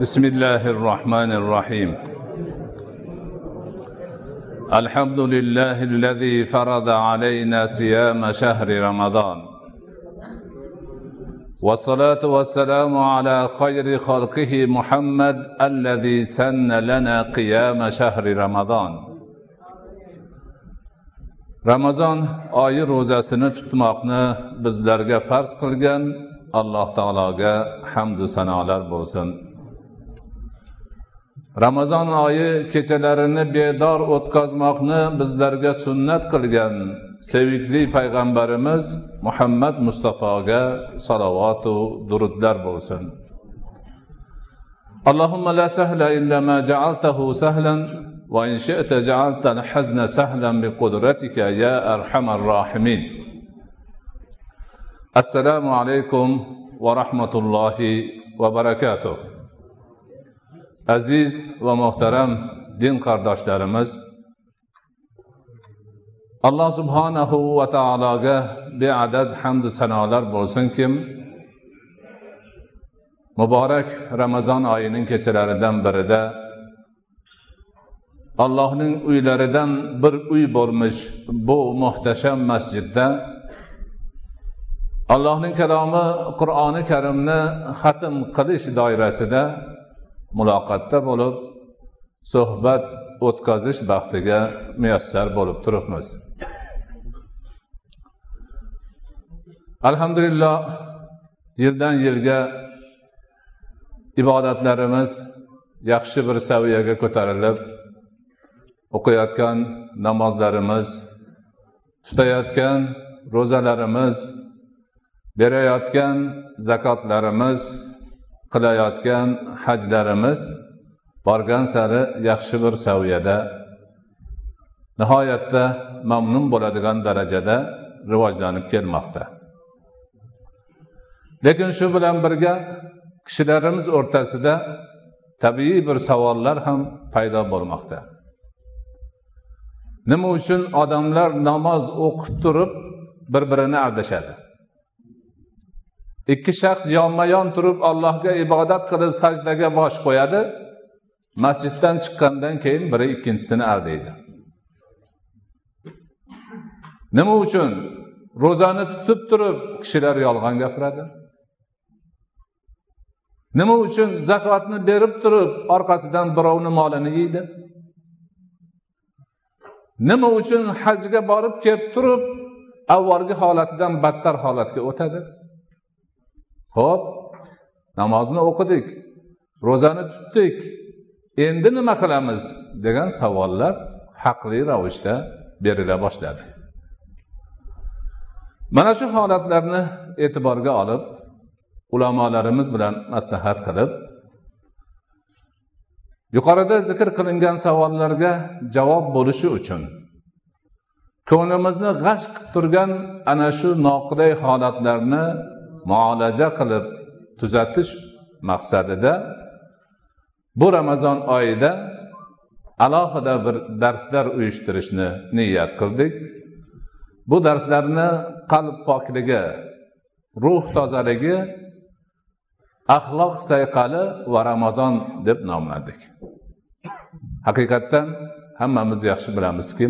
بسم الله الرحمن الرحيم. الحمد لله الذي فرض علينا صيام شهر رمضان. والصلاة والسلام على خير خلقه محمد الذي سن لنا قيام شهر رمضان. ramazon oyi ro'zasini tutmoqni bizlarga farz qilgan. Alloh taologa hamdu sanolar bo'lsin. ramazon oyi kechalarini bedor o'tkazmoqni bizlarga sunnat qilgan sevikli payg'ambarimiz muhammad mustafoga salovatu durudlar bo'lsin اللهم لا سهل إلا ما جعلته سهلا وإن شئت جعلت الحزن سهلا بقدرتك يا أرحم الراحمين السلام عليكم ورحمة الله وبركاته aziz va muhtaram din qardoshlarimiz alloh subhanahu va taologa beadad hamdu sanolar bo'lsinkim muborak ramazon oyining kechalaridan birida allohning uylaridan bir uy bo'lmish bu muhtasham masjidda allohning kalomi qur'oni karimni xatm qilish doirasida muloqotda bo'lib suhbat o'tkazish baxtiga muyassar bo'lib turibmiz. Alhamdulillah yildan yilga ibodatlarimiz yaxshi bir saviyaga ko'tarilib o'qiyotgan namozlarimiz tutayotgan ro'zalarimiz berayotgan zakotlarimiz qilayotgan hajlarimiz borgan sari yaxshi bir saviyada nihoyatda mamnun bo'ladigan darajada rivojlanib kelmoqda. Lekin shu bilan birga kishilarimiz o'rtasida tabiiy bir savollar ham paydo bo'lmoqda. Nima uchun odamlar namoz o'qib turib bir birini aldashadi? Ikki shaxs yonma yon turib allohga ibodat qilib sajdaga bosh qo'yadi. Masjiddan chiqqandan keyin biri ikkinchisini aldaydi. Nima uchun? Ro'zani tutib turib kishilar yolg'on gapiradi. Nima uchun? Zakotni berib turib orqasidan birovni molini yeydi. Nima uchun hajga borib kelib turib avvalgi holatidan battar holatga o'tadi? Ho'p namozni o'qidik ro'zani tutdik. Endi nima qilamiz degan savollar haqli ravishda berila boshladi. Mana shu holatlarni e'tiborga olib ulamolarimiz bilan maslahat qilib yuqorida zikr qilingan savollarga javob bo'lishi uchun ko'nglimizni g'ash qilib turgan ana shu noqulay holatlarni muolaja qilib tuzatish maqsadida bu ramazon oyida alohida bir darslar uyushtirishni niyat qildik. Bu darslarni qalb pokligi ruh tozaligi axloq sayqali va ramazon deb nomladik. Haqiqatdan hammamiz yaxshi bilamizki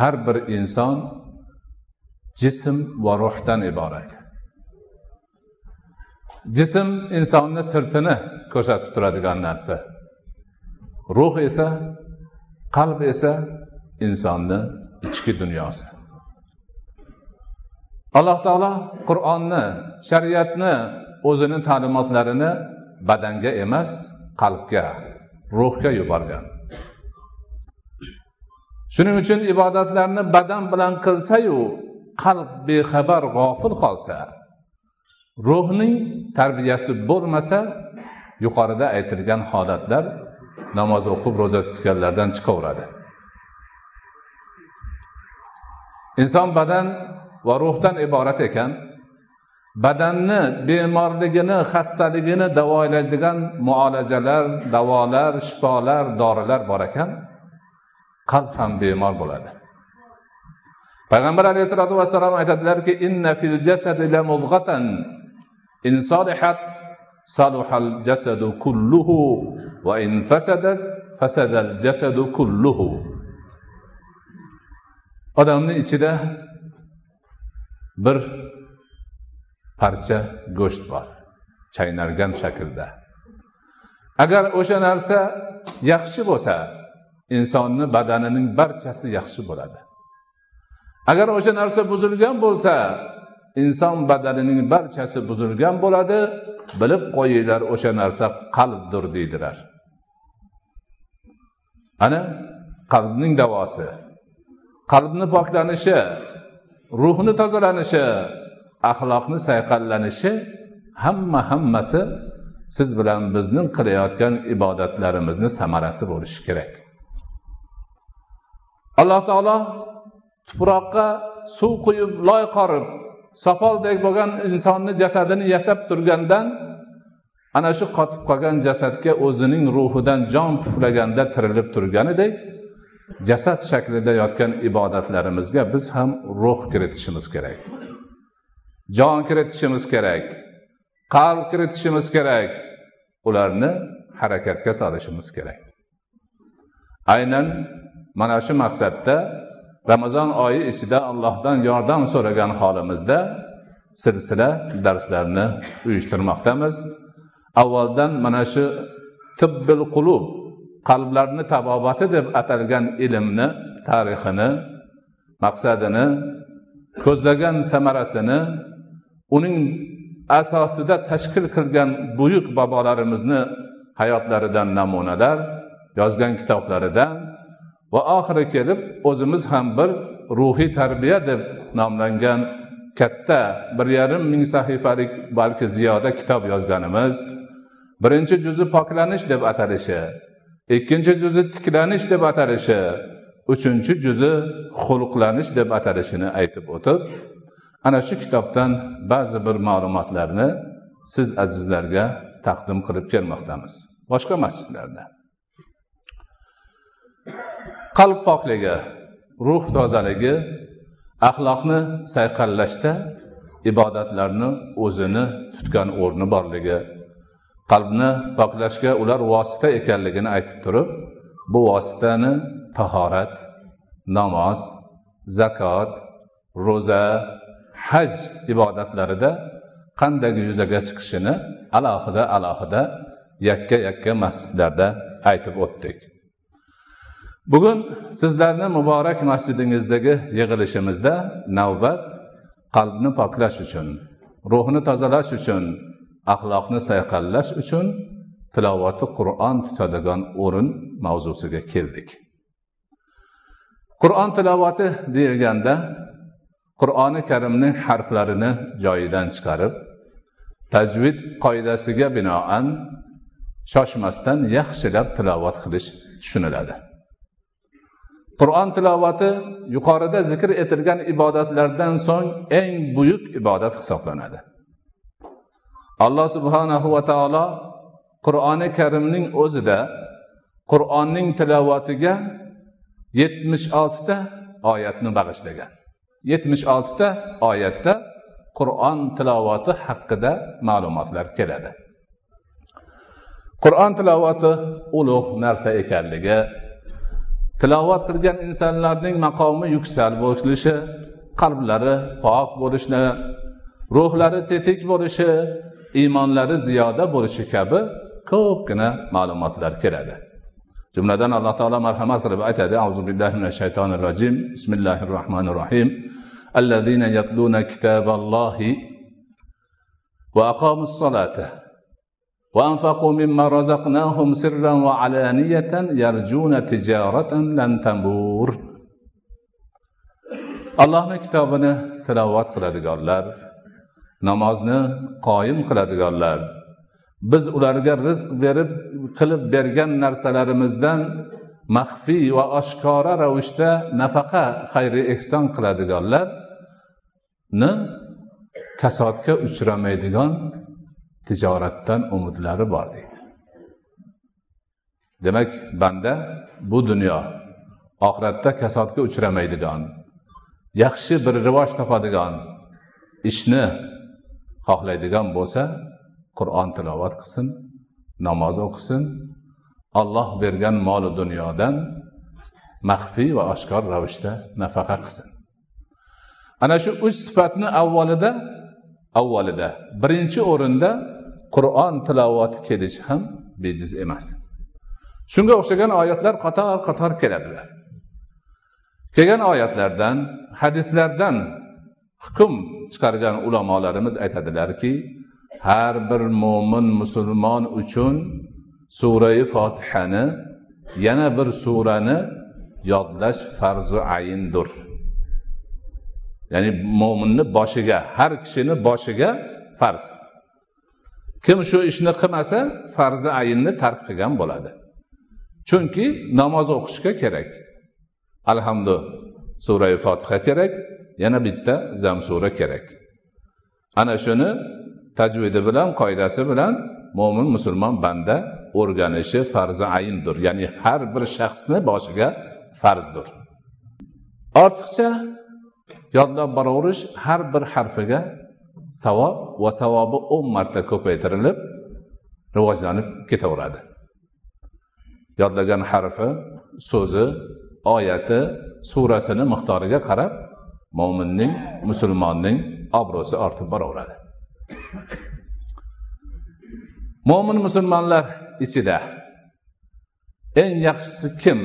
har bir inson jism va ruhdan iborat. Jism insonni sirtini ko'rsatib turadigan narsa. Ruh esa qalb esa insonni ichki dunyosi. Alloh taolo qur'onni shariatni o'zini ta'limotlarini badanga emas qalbga ruhga yuborgan. Shuning uchun ibodatlarni badan bilan qilsayu qalb bexabar g'ofil qolsa ruhning tarbiyasi bo'lmasa yuqorida aytilgan holatlar namoz o'qib ro'za tutganlardan chiqaveradi. Inson badan va ruhdan iborat ekan badanni bemorligini xastaligini davolaydigan muolajalar davolar shifolar dorilar bor ekan qalb ham bemor bo'ladi. Payg'ambar alayhissalotu vassalom aytadilarki inna fil jasadi la mudghatan in salihat saluhal jasadu kulluhu va in fasadat fasadal jasadu kulluhu odamni ichida bir parcha go'sht bor chaynalgan shaklda. Agar o'sha narsa yaxshi bo'lsa insonni badanining barchasi yaxshi bo'ladi. Agar o'sha narsa buzilgan bo'lsa inson badanining barchasi buzilgan bo'ladi bilib qo'yinglar o'sha narsa qalbdir deydilar. Ana qalbning davosi. Qalbni poklanishi ruhni tozalanishi axloqni sayqallanishi hamma hammasi siz bilan bizning qilayotgan ibodatlarimizni samarasi bo'lishi kerak. Alloh taolo tuproqqa suv quyib loy qorib sopoldek bo'lgan insonni jasadini yasab turgandan ana shu qotib qolgan jasadga o'zining ruhidan jon puflaganda tirilib turganidek jasad shaklida yotgan ibodatlarimizga biz ham ruh kiritishimiz kerak. Jon kiritishimiz kerak qalb kiritishimiz kerak ularni harakatga solishimiz kerak. Aynan mana shu maqsadda ramazon oyi ichida allohdan yordam so'ragan holimizda silsila darslarni uyushtirmoqdamiz. Avvaldan mana shu tibbil qulub qalblarni tabobati deb atalgan ilmni tarixini maqsadini ko'zlagan samarasini uning asosida tashkil qilgan buyuk bobolarimizni hayotlaridan namunalar yozgan kitoblaridan va oxiri kelib o'zimiz ham bir ruhiy tarbiya deb nomlangan katta bir yarim ming sahifalik balki ziyoda kitob yozganimiz birinchi juzi poklanish deb atalishi ikkinchi juzi tiklanish deb atalishi uchinchi juzi xulqlanish deb atalishini aytib o'tib ana shu kitobdan ba'zi bir ma'lumotlarni siz azizlarga taqdim qilib kelmoqdamiz. Boshqa masjidlarda. Qalb pokligi ruh tozaligi axloqni sayqallashda ibodatlarni o'zini tutgan o'rni borligi qalbni poklashga ular vosita ekanligini aytib turib bu vositani tahorat namoz zakot ro'za haj ibodatlarida qanday yuzaga chiqishini alohida alohida yakka yakka masjidlarda aytib o'tdik. Bugun sizlarni muborak masjidingizdagi yig'ilishimizda navbat qalbni poklash uchun ruhni tozalash uchun axloqni sayqallash uchun tilovati qur'on tutadigan o'rin mavzusiga keldik. Qur'on tilovati deyilganda qur'oni karimning harflarini joyidan chiqarib tajvid qoidasiga binoan shoshmasdan yaxshilab tilovat qilish tushuniladi. Qur'on tilovati yuqorida zikr etilgan ibodatlardan so'ng eng buyuk ibodat hisoblanadi. Alloh subhanahu va taolo qur'oni karimning o'zida qur'onning tilovatiga yetmish oltita oyatni bag'ishlagan? Yetmish oltita oyatda qur'on tilovati haqida ma'lumotlar keladi. Qur'on tilovati ulug' narsa ekanligi tilovat qilgan insonlarning maqomi yuksal bo'lishi qalblari pok bo'lishi ruhlari tetik bo'lishi iymonlari ziyoda bo'lishi kabi ko'pgina ma'lumotlar keladi. Jumladan alloh taolo marhamat qilib aytadi azu billahi minash shaytonir rojim bismillahi rohmanir rohim allazina yatluna kitaballohi va aqomus solata وأنفقوا مما رزقناهم سرا وعلانية يرجون تجارة لن تبور allohni kitobini tilovat qiladiganlar namozni qoyim qiladiganlar biz ularga rizq berib qilib bergan narsalarimizdan maxfiy va oshkora ravishda nafaqa xayri ehson qiladiganlarni kasodga uchramaydigan tijoratdan umidlari bor deydi. Demak banda bu dunyo oxiratda kasodga uchramaydigan yaxshi bir rivoj topadigan ishni xohlaydigan bo'lsa qur'on tilovat qilsin namoz o'qisin olloh bergan molu dunyodan maxfiy va oshkor ravishda nafaqa qilsin. Ana shu uch sifatni avvalida avvalida birinchi o'rinda qur'on tilovati kelishi ham bejiz emas. Shunga o'xshagan oyatlar qator qator keladilar. Kelgan oyatlardan hadislardan hukm chiqargan ulamolarimiz aytadilarki har bir mo'min musulmon uchun surai fotihani yana bir surani yodlash farzu ayindir. Ya'ni mo'minni boshiga har kishini boshiga farz. Kim shu ishni qilmasa farzi ayinni tark qilgan bo'ladi. Chunki namoz o'qishga kerak. Alhamdu surai fotiha kerak yana bitta zamsura kerak. Ana shuni tajvidi bilan qoidasi bilan mo'min musulmon banda o'rganishi farzi ayindir. Ya'ni har bir shaxsni boshiga farzdir. Ortiqcha yodlab boraverish har bir harfiga savob va savobi o'n marta ko'paytirilib rivojlanib ketaveradi. Yodlagan harfi so'zi oyati surasini miqdoriga qarab mo'minning musulmonning obro'si ortib boraveradi. Mo'min musulmonlar ichida eng yaxshisi kim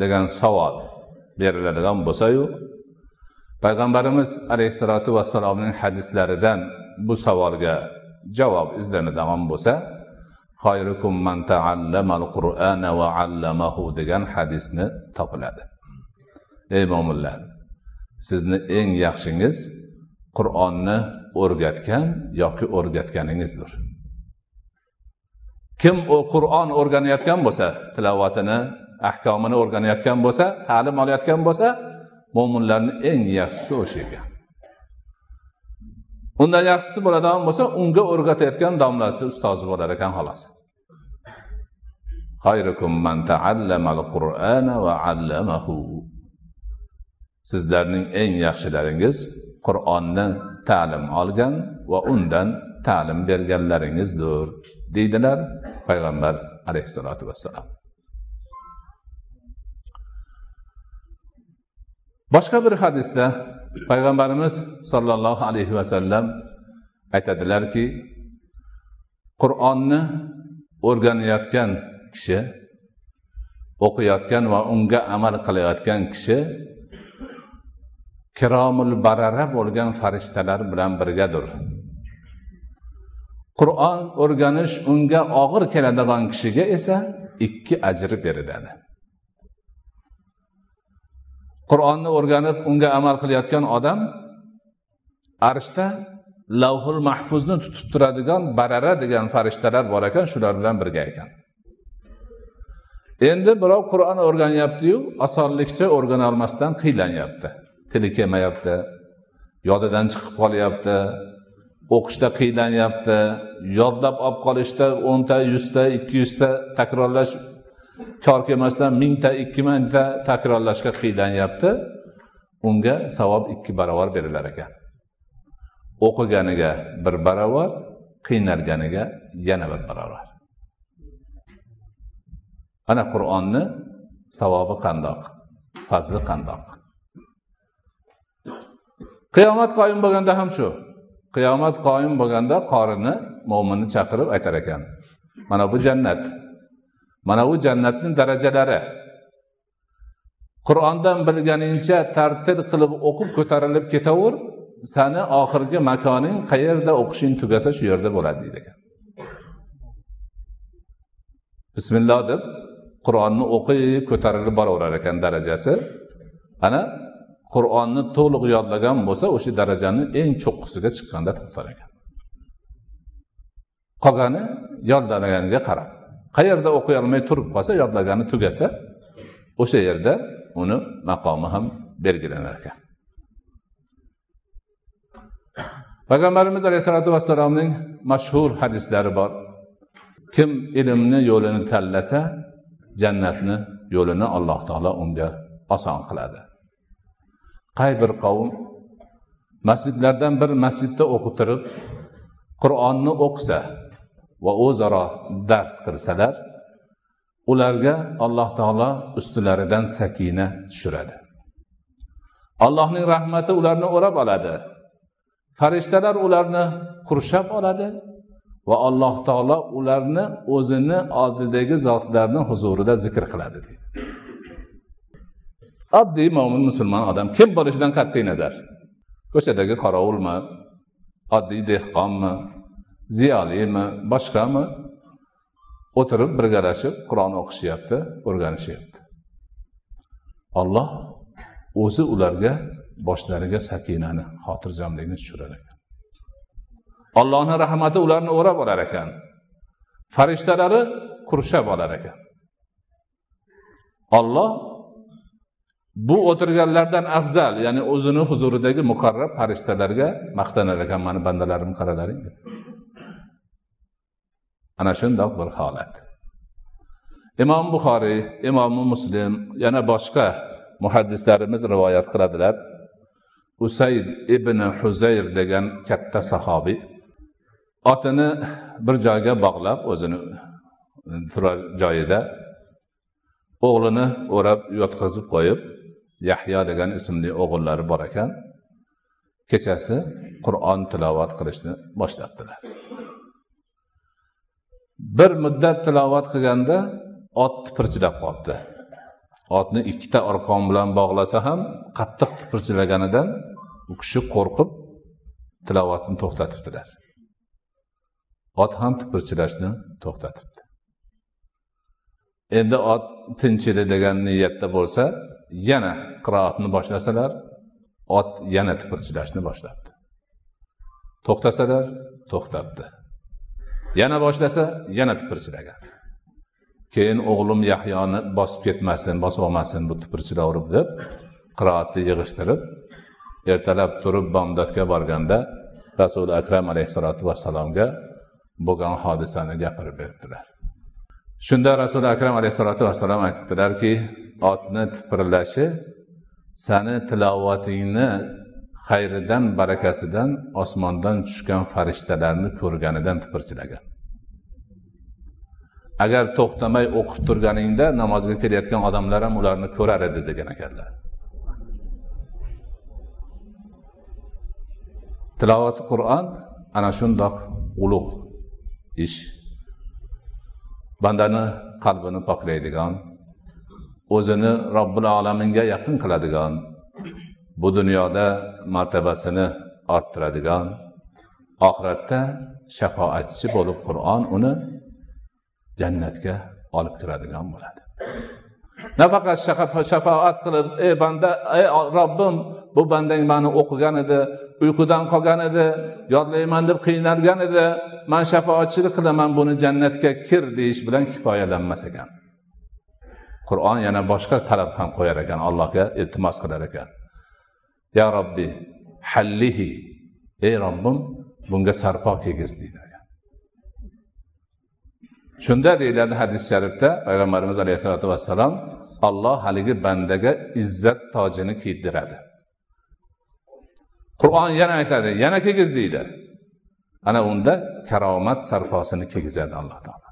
degan savol beriladigan bo'lsayu payg'ambarimiz alayhissalotu vassalomning hadislaridan bu savolga javob izlanadigan bo'lsa xayrukum man ta'allamal qur'ana va allamahu degan hadisni topiladi. Ey mo'minlar sizni eng yaxshingiz qur'onni o'rgatgan yoki o'rgatganingizdir. Kim u qur'on o'rganayotgan bo'lsa tilovatini ahkomini o'rganayotgan bo'lsa ta'lim olayotgan bo'lsa mo'minlarni eng yaxshisi o'sha ekan undan yaxshisi bo'ladigan bo'lsa unga o'rgatayotgan domlasi ustozi bo'lar ekan xolos. Sizlarning eng yaxshilaringiz qur'onni ta'lim olgan va undan ta'lim berganlaringizdir deydilar payg'ambar alayhissalotu vassalom boshqa bir hadisda payg'ambarimiz sollallohu alayhi vasallam aytadilarki qur'onni o'rganayotgan kishi o'qiyotgan va unga amal qilayotgan kishi kiromul barara bo'lgan farishtalar bilan birgadir. Qur'on o'rganish unga og'ir keladigan kishiga esa ikki ajr beriladi. Qur'onni o'rganib unga amal qilayotgan odam arshda lavhul mahfuzni tutib turadigan barara degan farishtalar bor ekan shular bilan birga ekan. Endi birov qur'on o'rganyaptiyu osonlikcha o'rgana olmasdan qiylanyapti tili kelmayapti yodidan chiqib qolyapti o'qishda qiynlanyapti yodlab olib qolishda o'nta yuzta ikki yuzta takrorlash kor kelmasdan mingta ikki mingta takrorlashga qiylanyapti unga savob ikki barobar berilar ekan. O'qiganiga bir barobar qiynalganiga yana bir barobar ana qur'onni savobi qandoq? Fazli qandoq? Qiyomat qoyim bo'lganda ham shu. Qiyomat qoyim bo'lganda qorini mo'minni chaqirib aytar ekan. Mana bu jannat. Mana bu jannatni darajalari. Qur'ondan bilganingcha tartil qilib o'qib ko'tarilib ketaver sani oxirgi makoning qayerda o'qishing tugasa shu yerda bo'ladi deydi ekan. Bismillah deb qur'onni o'qib ko'tarilib boraverar ekan darajasi. Ana qur'onni to'liq yodlagan bo'lsa o'sha darajani eng cho'qqisiga chiqqanda to'xtar ekan. Qolgani yodlanganiga qarab. Qayerda o'qiy olmay turib qolsa yodlagani tugasa o'sha yerda uni maqomi ham belgilanar ekan. Payg'ambarimiz alayhissalotu vassalomning mashhur hadislari bor. Kim ilmni yo'lini tanlasa jannatni yo'lini alloh taolo unga oson qiladi. Qay bir qavm masjidlardan bir masjidda o'qitirib qur'onni o'qisa va o'zaro dars qilsalar ularga alloh taolo ustilaridan sakina tushiradi. Allohning rahmati ularni o'rab oladi. Farishtalar ularni qurshab oladi va alloh taolo ularni o'zini oldidagi zotlarni huzurida zikr qiladi oddiy mo'min musulmon odam kim bo'lishidan qat'iy nazar? Ko'chadagi qorovulmi? Oddiy dehqonmi? Ziyolimi boshqami? O'tirib birgalashib qur'on o'qishyapti o'rganishyapti. Olloh o'zi ularga boshlariga sakinani xotirjamlikni tushirar ekan. Ollohni rahmati ularni o'rab olar ekan. Farishtalari qurshab olar ekan. Olloh bu o'tirganlardan afzal ya'ni o'zini huzuridagi muqarrab farishtalarga maqtanar ekan mani bandalarim qaralaring deb ana shundoq bir holat. Imom buxoriy imomi muslim yana boshqa muhaddislarimiz rivoyat qiladilar. Usayd ibn huzayr degan katta sahobiy otini bir joyga bog'lab o'zini turar joyida o'g'lini o'rab yotqizib qo'yib yahyo degan ismli o'g'illari bor ekan kechasi qur'on tilovat qilishni boshlabdilar. Bir muddat tilovat qilganda ot tipirchilab qolibdi. Otni ikkita arqon bilan bog'lasa ham qattiq tipirchilaganidan u kishi qo'rqib tilovatni to'xtatibdilar. Ot ham tipirchilashni to'xtatibdi. Endi ot tinchidi degan niyatda bo'lsa yana qiroatni boshlasalar ot yana tipirchilashni boshlabdi to'xtasalar to'xtabdi yana boshlasa yana tipirchilagan keyin o'g'lim yahyoni bosib ketmasin bosib olmasin bu tipirchilaverib deb qiroatni yig'ishtirib ertalab turib bomdodga borganda rasuli akram alayhissalotu vassalomga bo'lgan hodisani gapirib beribdilar. Shunda rasuli akram alayhissalotu vassalom aytibdilarki otni tipirlashi sani tilovatingni xayridan barakasidan osmondan tushgan farishtalarni ko'rganidan tipirchilagan. Agar to'xtamay o'qib turganingda namozga kelayotgan odamlar ham ularni ko'rar edi degan ekanlar. Tilovati qur'on ana shundoq ulug' ish. Bandani qalbini poklaydigan o'zini robbil olaminga yaqin qiladigan bu dunyoda martabasini orttiradigan oxiratda shafoatchi bo'lib qur'on uni jannatga olib kiradigan bo'ladi. Nafaqat shafoat qilib ey banda ey robbim bu bandang mani o'qigan edi uyqudan qolgan edi yodlayman deb qiynalgan edi man shafoatchilik qilaman buni jannatga kir deyish bilan kifoyalanmas ekan. Qur'on yana boshqa talab ham qo'yar ekan allohga iltimos qilar ekan. Ya robbi hallihi ey robbim bunga sarpo kigiz deydi shunda deyiladi hadis sharifda payg'ambarimiz alayhissalotu vassalom Alloh haligi bandaga izzat tojini kiydiradi. Qur'on yana aytadi yana kiygiz deydi. Ana unda karomat sarposini kiygizadi alloh taolo.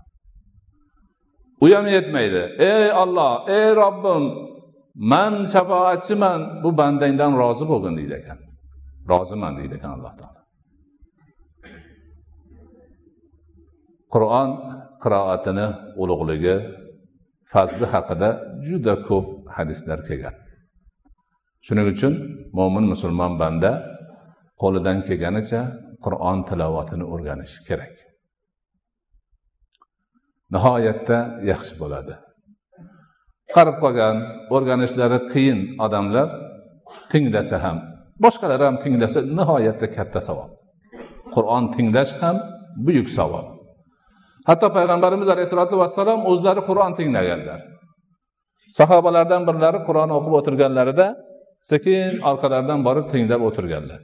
U ham yetmaydi. Ey olloh ey robbim man shafoatchiman bu bandangdan rozi bo'lgin deydi ekan. Roziman deydi ekan alloh taolo. Qur'on qiroatini ulug'ligi fazli haqida juda ko'p hadislar kelgan. Shuning uchun mo'min musulmon banda qo'lidan kelganicha qur'on tilovatini o'rganishi kerak. Nihoyatda yaxshi bo'ladi. Qarib qolgan o'rganishlari qiyin odamlar tinglasa ham boshqalar ham tinglasa nihoyatda katta savob qur'on tinglash ham buyuk savob hatto payg'ambarimiz alayhissalotu vassalom o'zlari qur'on tinglaganlar. Sahobalardan birlari qur'on o'qib o'tirganlarida sekin orqalaridan borib tinglab o'tirganlar.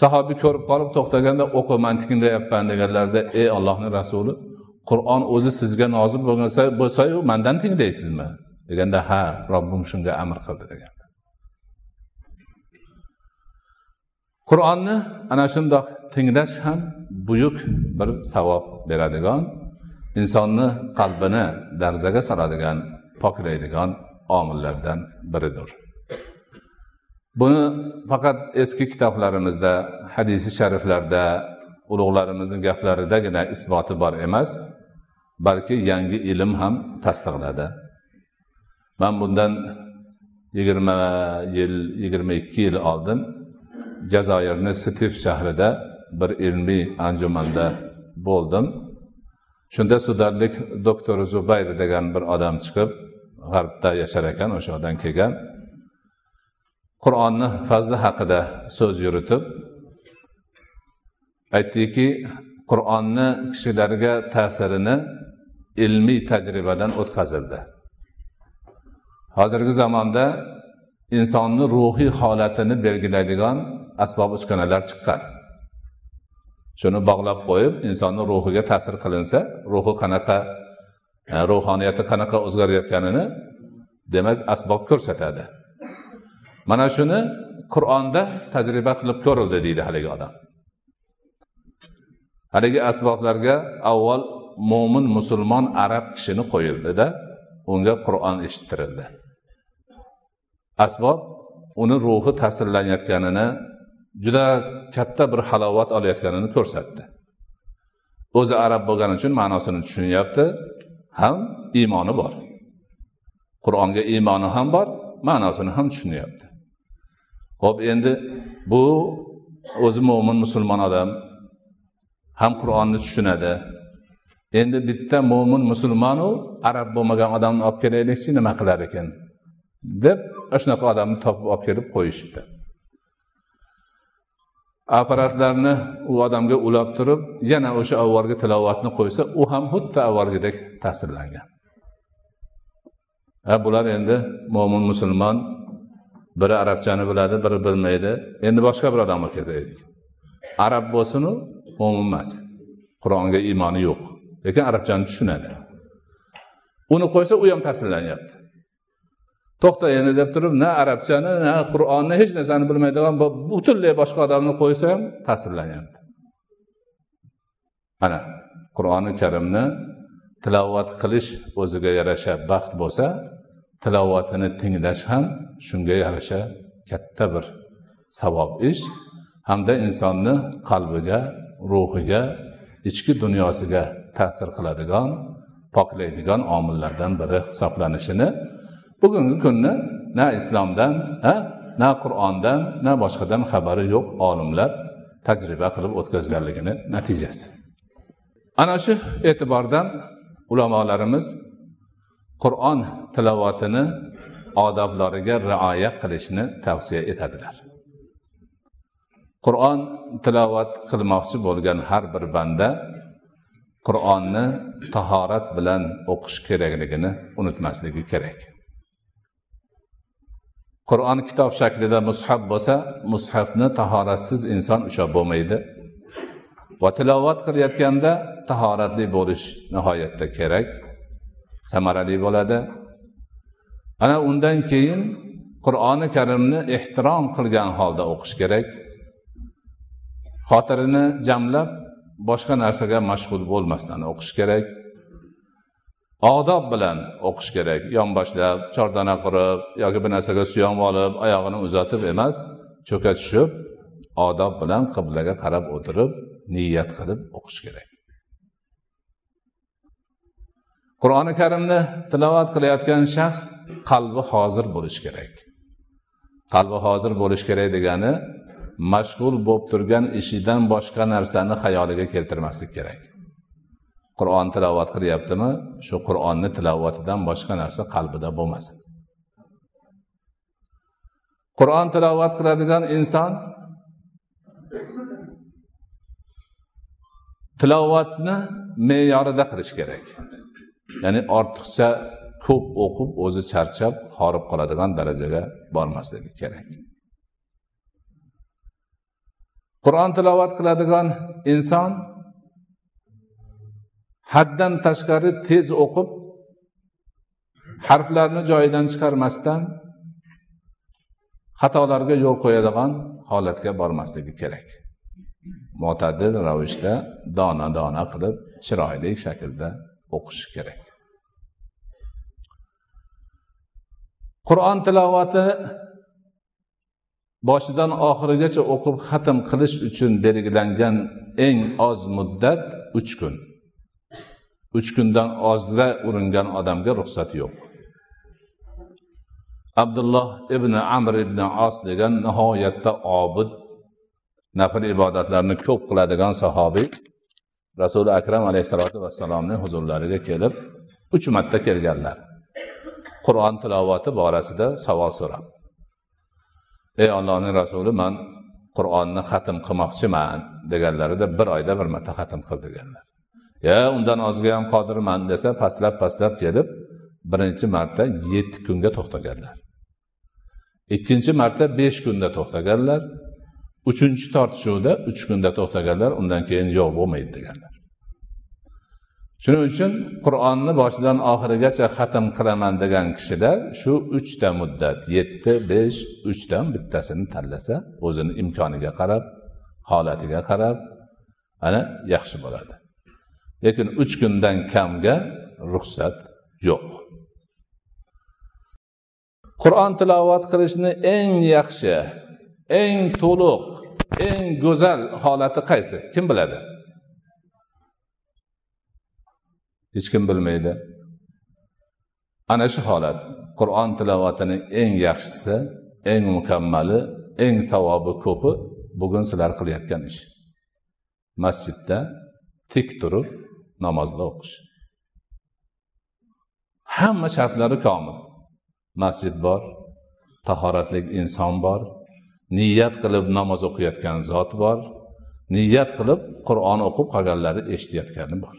Sahobiy ko'rib qolib to'xtaganda o'qi man tinglayapman deganlarida ey ollohni rasuli qur'on o'zi sizga nozil bo'lsa bo'lsayu mandan tinglaysizmi? Deganda ha robbim shunga amr qildi degan qur'onni ana shundoq tinglash ham buyuk bir savob beradigan insonni qalbini darzaga soladigan poklaydigan omillardan biridir. Buni faqat eski kitoblarimizda hadisi shariflarda ulug'larimizni gaplaridagina isboti bor emas. Balki yangi ilm ham tasdiqladi. Man bundan yigirma yil yigirma ikki yil oldin jazoirni stif shahrida bir ilmiy anjumanda bo'ldim. Shunda sudarlik doktor zubayr degan bir odam chiqib g'arbda yashar ekan o'sha yoqdan kelgan. Qur'onni fazli haqida so'z yuritib aytdiki qur'onni kishilarga ta'sirini ilmiy tajribadan o'tkazildi. Hozirgi zamonda insonni ruhiy holatini belgilaydigan asbob uskunalar chiqqan. Shuni bog'lab qo'yib insonni ruhiga ta'sir qilinsa ruhi qanaqa e, ruhoniyati qanaqa o'zgarayotganini demak asbob ko'rsatadi. Mana shuni qur'onda tajriba qilib ko'rildi deydi haligi odam. Haligi asboblarga avval mo'min musulmon arab kishini qo'yildida unga qur'on eshittirildi. Asbob uni ruhi ta'sirlanayotganini juda katta bir halovat olayotganini ko'rsatdi. O'zi arab bo'lgani uchun ma'nosini tushunyapti ham iymoni bor. Qur'onga iymoni ham bor ma'nosini ham tushunyapti. Ho'p endi bu o'zi mo'min musulmon odam ham qur'onni tushunadi endi bitta mo'min musulmonu arab bo'lmagan odamni olib kelaylikchi nima qilar ekan? deb shunaqa odamni topib olib kelib qo'yishibdi. Apparatlarni u odamga ulab turib yana o'sha avvalgi tilovatni qo'ysa u ham xuddi avvalgidek ta'sirlangan. Ha bular endi mo'min musulmon biri arabchani biladi biri bilmaydi. Endi boshqa bir odam olib kelaylik arab bo'lsinu mo'min emas. Qur'onga iymoni yo'q. Lekin arabchani tushunadi. Uni qo'ysa u ham ta'sirlanyapti to'xta endi deb turib na arabchani na qur'onni hech narsani bilmaydigan butunlay boshqa odamni qo'ysa ham ta'sirlanyapti mana qur'oni karimni tilovat qilish o'ziga yarasha baxt bo'lsa tilovatini tinglash ham shunga yarasha katta bir savob ish. Hamda insonni qalbiga ruhiga ichki dunyosiga ta'sir qiladigan poklaydigan omillardan biri hisoblanishini bugungi kunni na islomdan na qur'ondan na boshqadan xabari yo'q olimlar tajriba qilib o'tkazganligini natijasi. Ana shu e'tibordan ulamolarimiz qur'on tilovatini odoblariga rioya qilishni tavsiya etadilar. Qur'on tilovat qilmoqchi bo'lgan har bir banda qur'onni tahorat bilan o'qish kerakligini unutmasligi kerak. Qur'on kitob shaklida mushaf bo'lsa mushafni tahoratsiz inson ushlab bo'lmaydi. Va tilovat qilayotganda tahoratli bo'lish nihoyatda kerak samarali bo'ladi. Ana undan keyin qur'oni karimni ehtirom qilgan holda o'qish kerak. Xotirini jamlab boshqa narsaga mashg'ul bo'lmasdan o'qish kerak. Odob bilan o'qish kerak. Yonboshlab chordana qurib yoki bir narsaga suyanib olib oyog'ini uzatib emas cho'ka tushib odob bilan qiblaga qarab o'tirib niyat qilib o'qish kerak. Qur'oni karimni tilovat qilayotgan shaxs qalbi hozir bo'lishi kerak. Qalbi hozir bo'lishi kerak degani mashg'ul bo'lib turgan ishidan boshqa narsani xayoliga keltirmaslik kerak. Qur'on tilovat qilyaptimi? Shu qur'onni tilovatidan boshqa narsa qalbida bo'lmasin. Qur'on tilovat qiladigan inson tilovatni me'yorida qilish kerak. Ya'ni ortiqcha ko'p o'qib o'zi charchab horib qoladigan darajaga bormasligi kerak. Qur'on tilovat qiladigan inson haddan tashqari tez o'qib harflarni joyidan chiqarmasdan xatolarga yo'l qo'yadigan holatga bormasligi kerak. Mo'tadil ravishda dona dona qilib chiroyli shaklda o'qish kerak. Qur'on tilovati boshidan oxirigacha o'qib xatm qilish uchun belgilangan eng oz muddat uch kun. Uch kundan ozda uringan odamga ruxsat yo'q. Abdulloh ibn amr ibn os degan nihoyatda obid nafl ibodatlarni ko'p qiladigan sahobiy rasuli akram alayhissalotu vassalomni huzurlariga kelib uch marta kelganlar. Qur'on tilovati borasida savol so'rab. Ey ollohning rasuli man qur'onni xatm qilmoqchiman deganlarida bir oyda bir marta xatm qil deganlar. Ya undan ozga ham qodirman desa pastlab pastlab kelib birinchi marta yetti kunga to'xtaganlar. Ikkinchi marta besh kunda to'xtaganlar. Uchinchi tortishuvda uch kunda to'xtaganlar undan keyin yo'q bo'lmaydi deganlar. Shuning uchun qur'onni boshidan oxirigacha xatm qilaman degan kishilar shu uchta muddat yetti besh uchdan bittasini tanlasa o'zini imkoniga qarab holatiga qarab ana yaxshi bo'ladi. Lekin uch kundan kamga ruxsat yo'q. Qur'on tilovat qilishni eng yaxshi eng to'liq eng go'zal holati qaysi? Kim biladi? Hech kim bilmaydi. Ana shu holat. Qur'on tilovatining eng yaxshisi eng mukammali eng savobi ko'pi bugun sizlar qilayotgan ish. Masjidda tik turib namozda o'qish. Hamma shartlari komil. Masjid bor tahoratli inson bor niyat qilib namoz o'qiyotgan zot bor niyat qilib qur'on o'qib qolganlari eshitayotgani bor.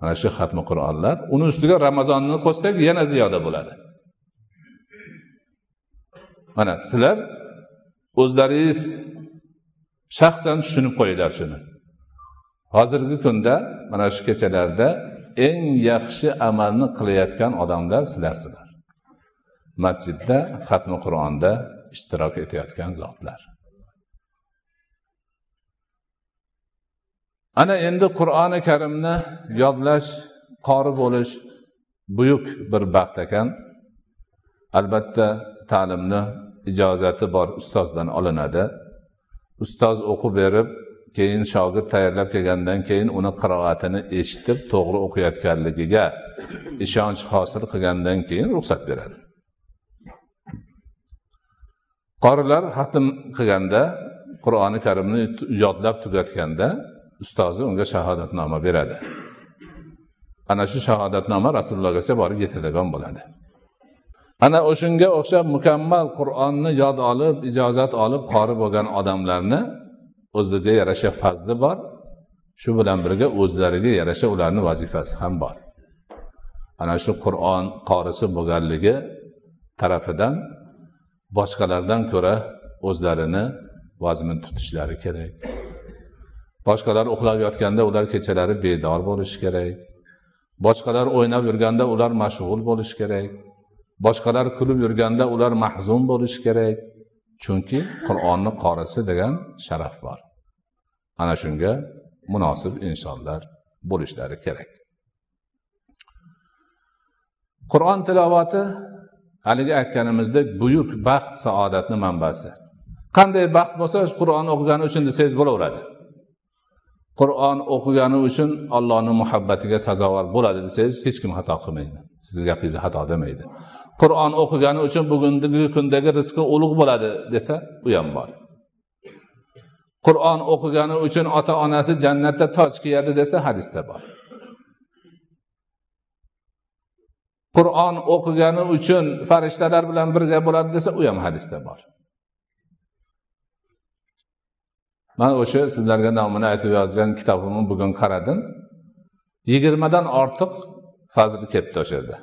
Mana shu xatmi qur'onlar. Uni ustiga ramazonni qo'shsak yana ziyoda bo'ladi. Mana sizlar o'zlaringiz shaxsan tushunib qo'yinglar shuni. Hozirgi kunda mana shu kechalarda eng yaxshi amalni qilayotgan odamlar sizlarsizlar masjidda xatmi qur'onda ishtirok etayotgan zotlar. Ana endi qur'oni karimni yodlash qori bo'lish buyuk bir baxt ekan. Albatta ta'limni ijozati bor ustozdan olinadi. Ustoz o'qib berib keyin shogird tayyorlab kelgandan keyin uni qiroatini eshitib to'g'ri o'qiyotganligiga ishonch hosil qilgandan keyin ruxsat beradi. Qorilar hatm qilganda qur'oni karimni yodlab tugatganda ustozi unga shahodatnoma beradi. Ana shu shahodatnoma rasulullohgacha borib yetadigan bo'ladi. Ana o'shanga o'xshab mukammal qur'onni yod olib ijozat olib qori bo'lgan odamlarni o'ziga yarasha fazli bor shu bilan birga o'zlariga yarasha ularni vazifasi ham bor. Ana shu qur'on qorisi bo'lganligi tarafidan boshqalardan ko'ra o'zlarini vazmin tutishlari kerak. Boshqalar uxlab yotganda ular kechalari bedor bo'lishi kerak. Boshqalar o'ynab yurganda ular mashg'ul bo'lishi kerak. Boshqalar kulib yurganda ular mahzun bo'lishi kerak. Chunki qur'onni qorisi degan sharaf bor. Ana shunga munosib insonlar bo'lishlari kerak. Qur'on tilovati haligi aytganimizdek buyuk baxt saodatni manbasi. Qanday baxt bo'lsa qur'on o'qigani uchun desangiz bo'laveradi. Qur'on o'qigani uchun allohni muhabbatiga sazovor bo'ladi desangiz hech kim xato qilmaydi. Sizni gapingizni xato demaydi. Qur'on o'qigani uchun bugungi kundagi rizqi ulug' bo'ladi desa u ham bor. Qur'on o'qigani uchun ota onasi jannatda toj kiyadi desa hadisda bor. Qur'on o'qigani uchun farishtalar bilan birga bo'ladi desa u ham hadisda bor. Man o'sha sizlarga nomini aytib yozgan kitobimni bugun qaradim. Yigirmadan ortiq fazli ketdi o'sha yerda.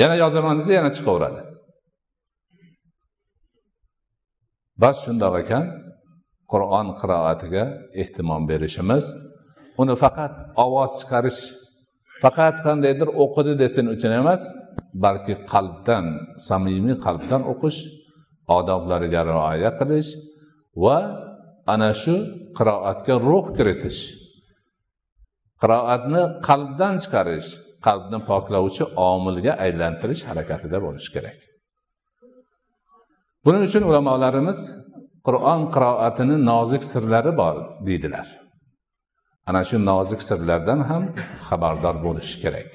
Yana yozaman desa yana chiqaveradi. Bas shundoq ekan qur'on qiroatiga ehtimom berishimiz. Uni faqat ovoz chiqarish faqat qandaydir o'qidi desin uchun emas balki qalbdan samimiy qalbdan o'qish odoblariga rioya qilish va ana shu qiroatga ruh kiritish. Qiroatni qalbdan chiqarish qalbni poklovchi omilga aylantirish harakatida bo'lish kerak. Buning uchun ulamolarimiz qur'on qiroatini nozik sirlari bor deydilar. Ana shu nozik sirlardan ham xabardor bo'lish kerak.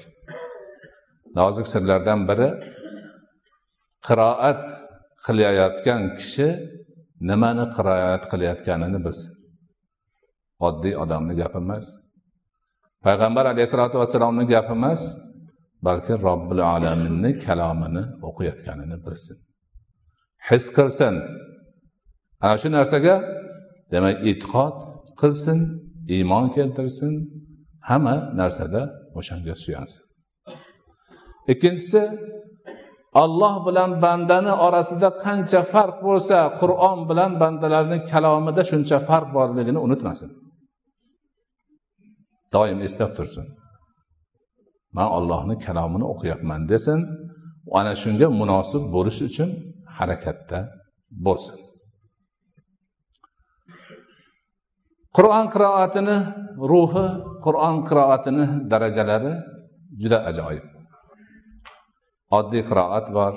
Nozik sirlardan biri qiroat qilayotgan kishi nimani qiroat qilayotganini bilsin oddiy odamni gapi emas payg'ambar alayhissalotu vassalomni gapi emas balki robbil alaminni kalomini o'qiyotganini bilsin. His qilsin. Ana shu narsaga demak e'tiqod qilsin iymon keltirsin hamma narsada o'shanga suyansin. Ikkinchisi olloh bilan bandani orasida qancha farq bo'lsa qur'on bilan bandalarni kalomida shuncha farq borligini unutmasin. Doim eslab tursin. Man ollohni kalomini o'qiyapman desin ana shunga munosib bo'lish uchun harakatda bo'lsin. Qur'on qiroatini ruhi qur'on qiroatini darajalari juda ajoyib. Oddiy qiroat bor.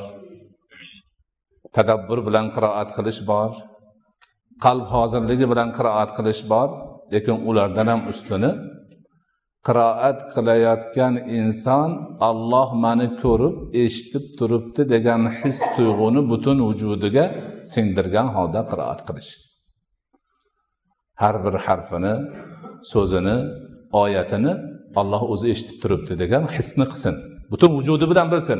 Tadabbur bilan qiroat qilish bor. Qalb hozirligi bilan qiroat qilish bor lekin ulardan ham ustuni. Qiroat qilayotgan inson olloh mani ko'rib eshitib turibdi degan his tuyg'uni butun vujudiga singdirgan holda qiroat qilish. Har bir harfini so'zini oyatini olloh o'zi eshitib turibdi degan hisni qilsin. Butun vujudi bilan bilsin.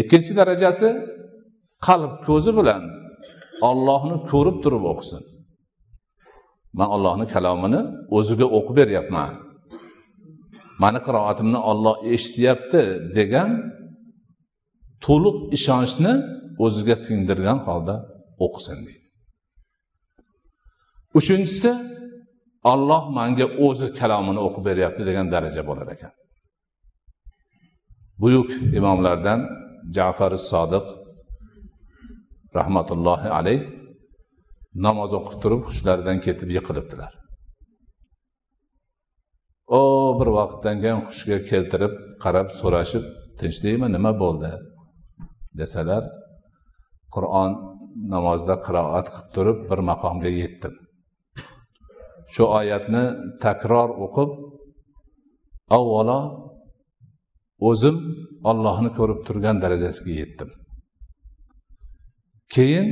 Ikkinchi darajasi qalb ko'zi bilan ollohni ko'rib turib o'qisin. Man ollohni kalomini o'ziga o'qib beryapman. Mani qiroatimni olloh eshityapti degan to'liq ishonchni o'ziga singdirgan holda o'qisin deydi. Uchinchisi olloh manga o'zi kalomini o'qib beryapti degan daraja bo'lar ekan. Buyuk imomlardan jafar sodiq rahmatullohi alayh namoz o'qib turib hushlaridan ketib yiqilibdilar. O bir vaqtdan keyin hushga keltirib qarab so'rashib tinchlikmi nima bo'ldi? Desalar qur'on namozda qiroat qilib turib bir maqomga yetdim. Shu oyatni takror o'qib avvalo o'zim ollohni ko'rib turgan darajasiga yetdim. Keyin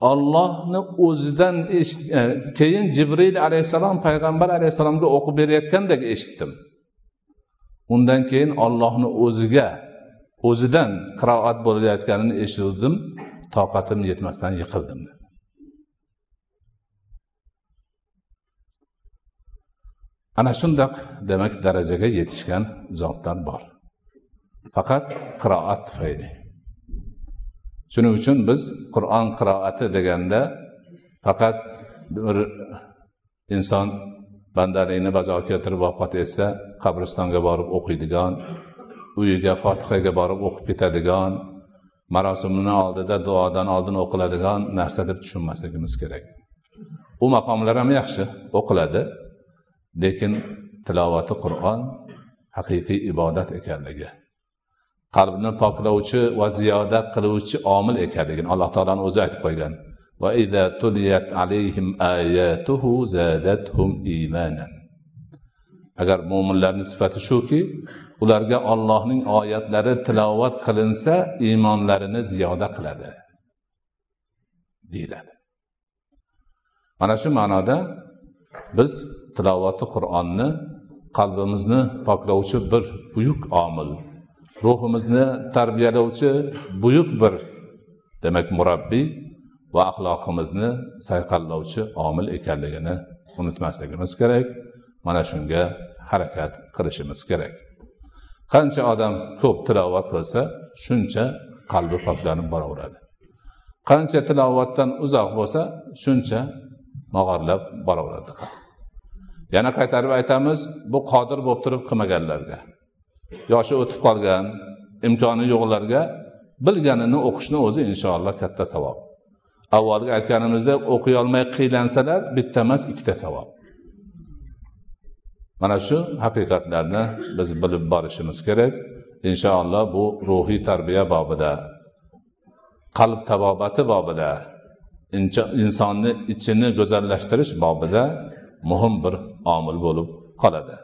ollohni o'zidan eshit e, keyin jibril alayhissalom payg'ambar alayhissalomga o'qib berayotgandek eshitdim. Undan keyin ollohni o'ziga o'zidan qiroat bo'layotganini eshitdim toqatim yetmasdan yiqildim. Ana shundoq demak darajaga yetishgan zotlar bor. Faqat qiroat tufayli. Shuning uchun biz qur'on qiroati deganda faqat bir inson bandalikni bajo keltirib vafot etsa qabristonga borib o'qiydigan uyiga fotihaga borib o'qib ketadigan marosimni oldida duodan oldin o'qiladigan narsa deb tushunmasligimiz kerak. U maqomlar ham yaxshi o'qiladi. Lekin tilovati qur'on haqiqiy ibodat ekanligi qalbni poklovchi va ziyoda qiluvchi omil ekanligini alloh taoloni o'zi aytib qo'ygan. Agar mo'minlarni sifati shuki ularga ollohning oyatlari tilovat qilinsa iymonlarini ziyoda qiladi deyiladi. Mana shu ma'noda biz tilovati qur'onni qalbimizni poklovchi bir buyuk omil ruhimizni tarbiyalovchi buyuk bir demak murabbiy va axloqimizni sayqallovchi omil ekanligini unutmasligimiz kerak. Mana shunga harakat qilishimiz kerak. Qancha odam ko'p tilovat qilsa shuncha qalbi poklanib boraveradi. Qancha tilovatdan uzoq bo'lsa shuncha mog'orlab boraveradi yana qaytarib aytamiz bu qodir bo'lib turib qilmaganlarga. Yoshi o'tib qolgan imkoni yo'qlarga bilganini o'qishni o'zi inshaalloh katta savob. Avvalgi aytganimizdek o'qiy olmay qiynalsalar bitta emas ikkita savob. Mana shu haqiqatlarni biz bilib borishimiz kerak. Inshaalloh bu ruhiy tarbiya bobida qalb tabobati bobida insonni ichini go'zallashtirish bobida muhim bir omil bo'lib qoladi.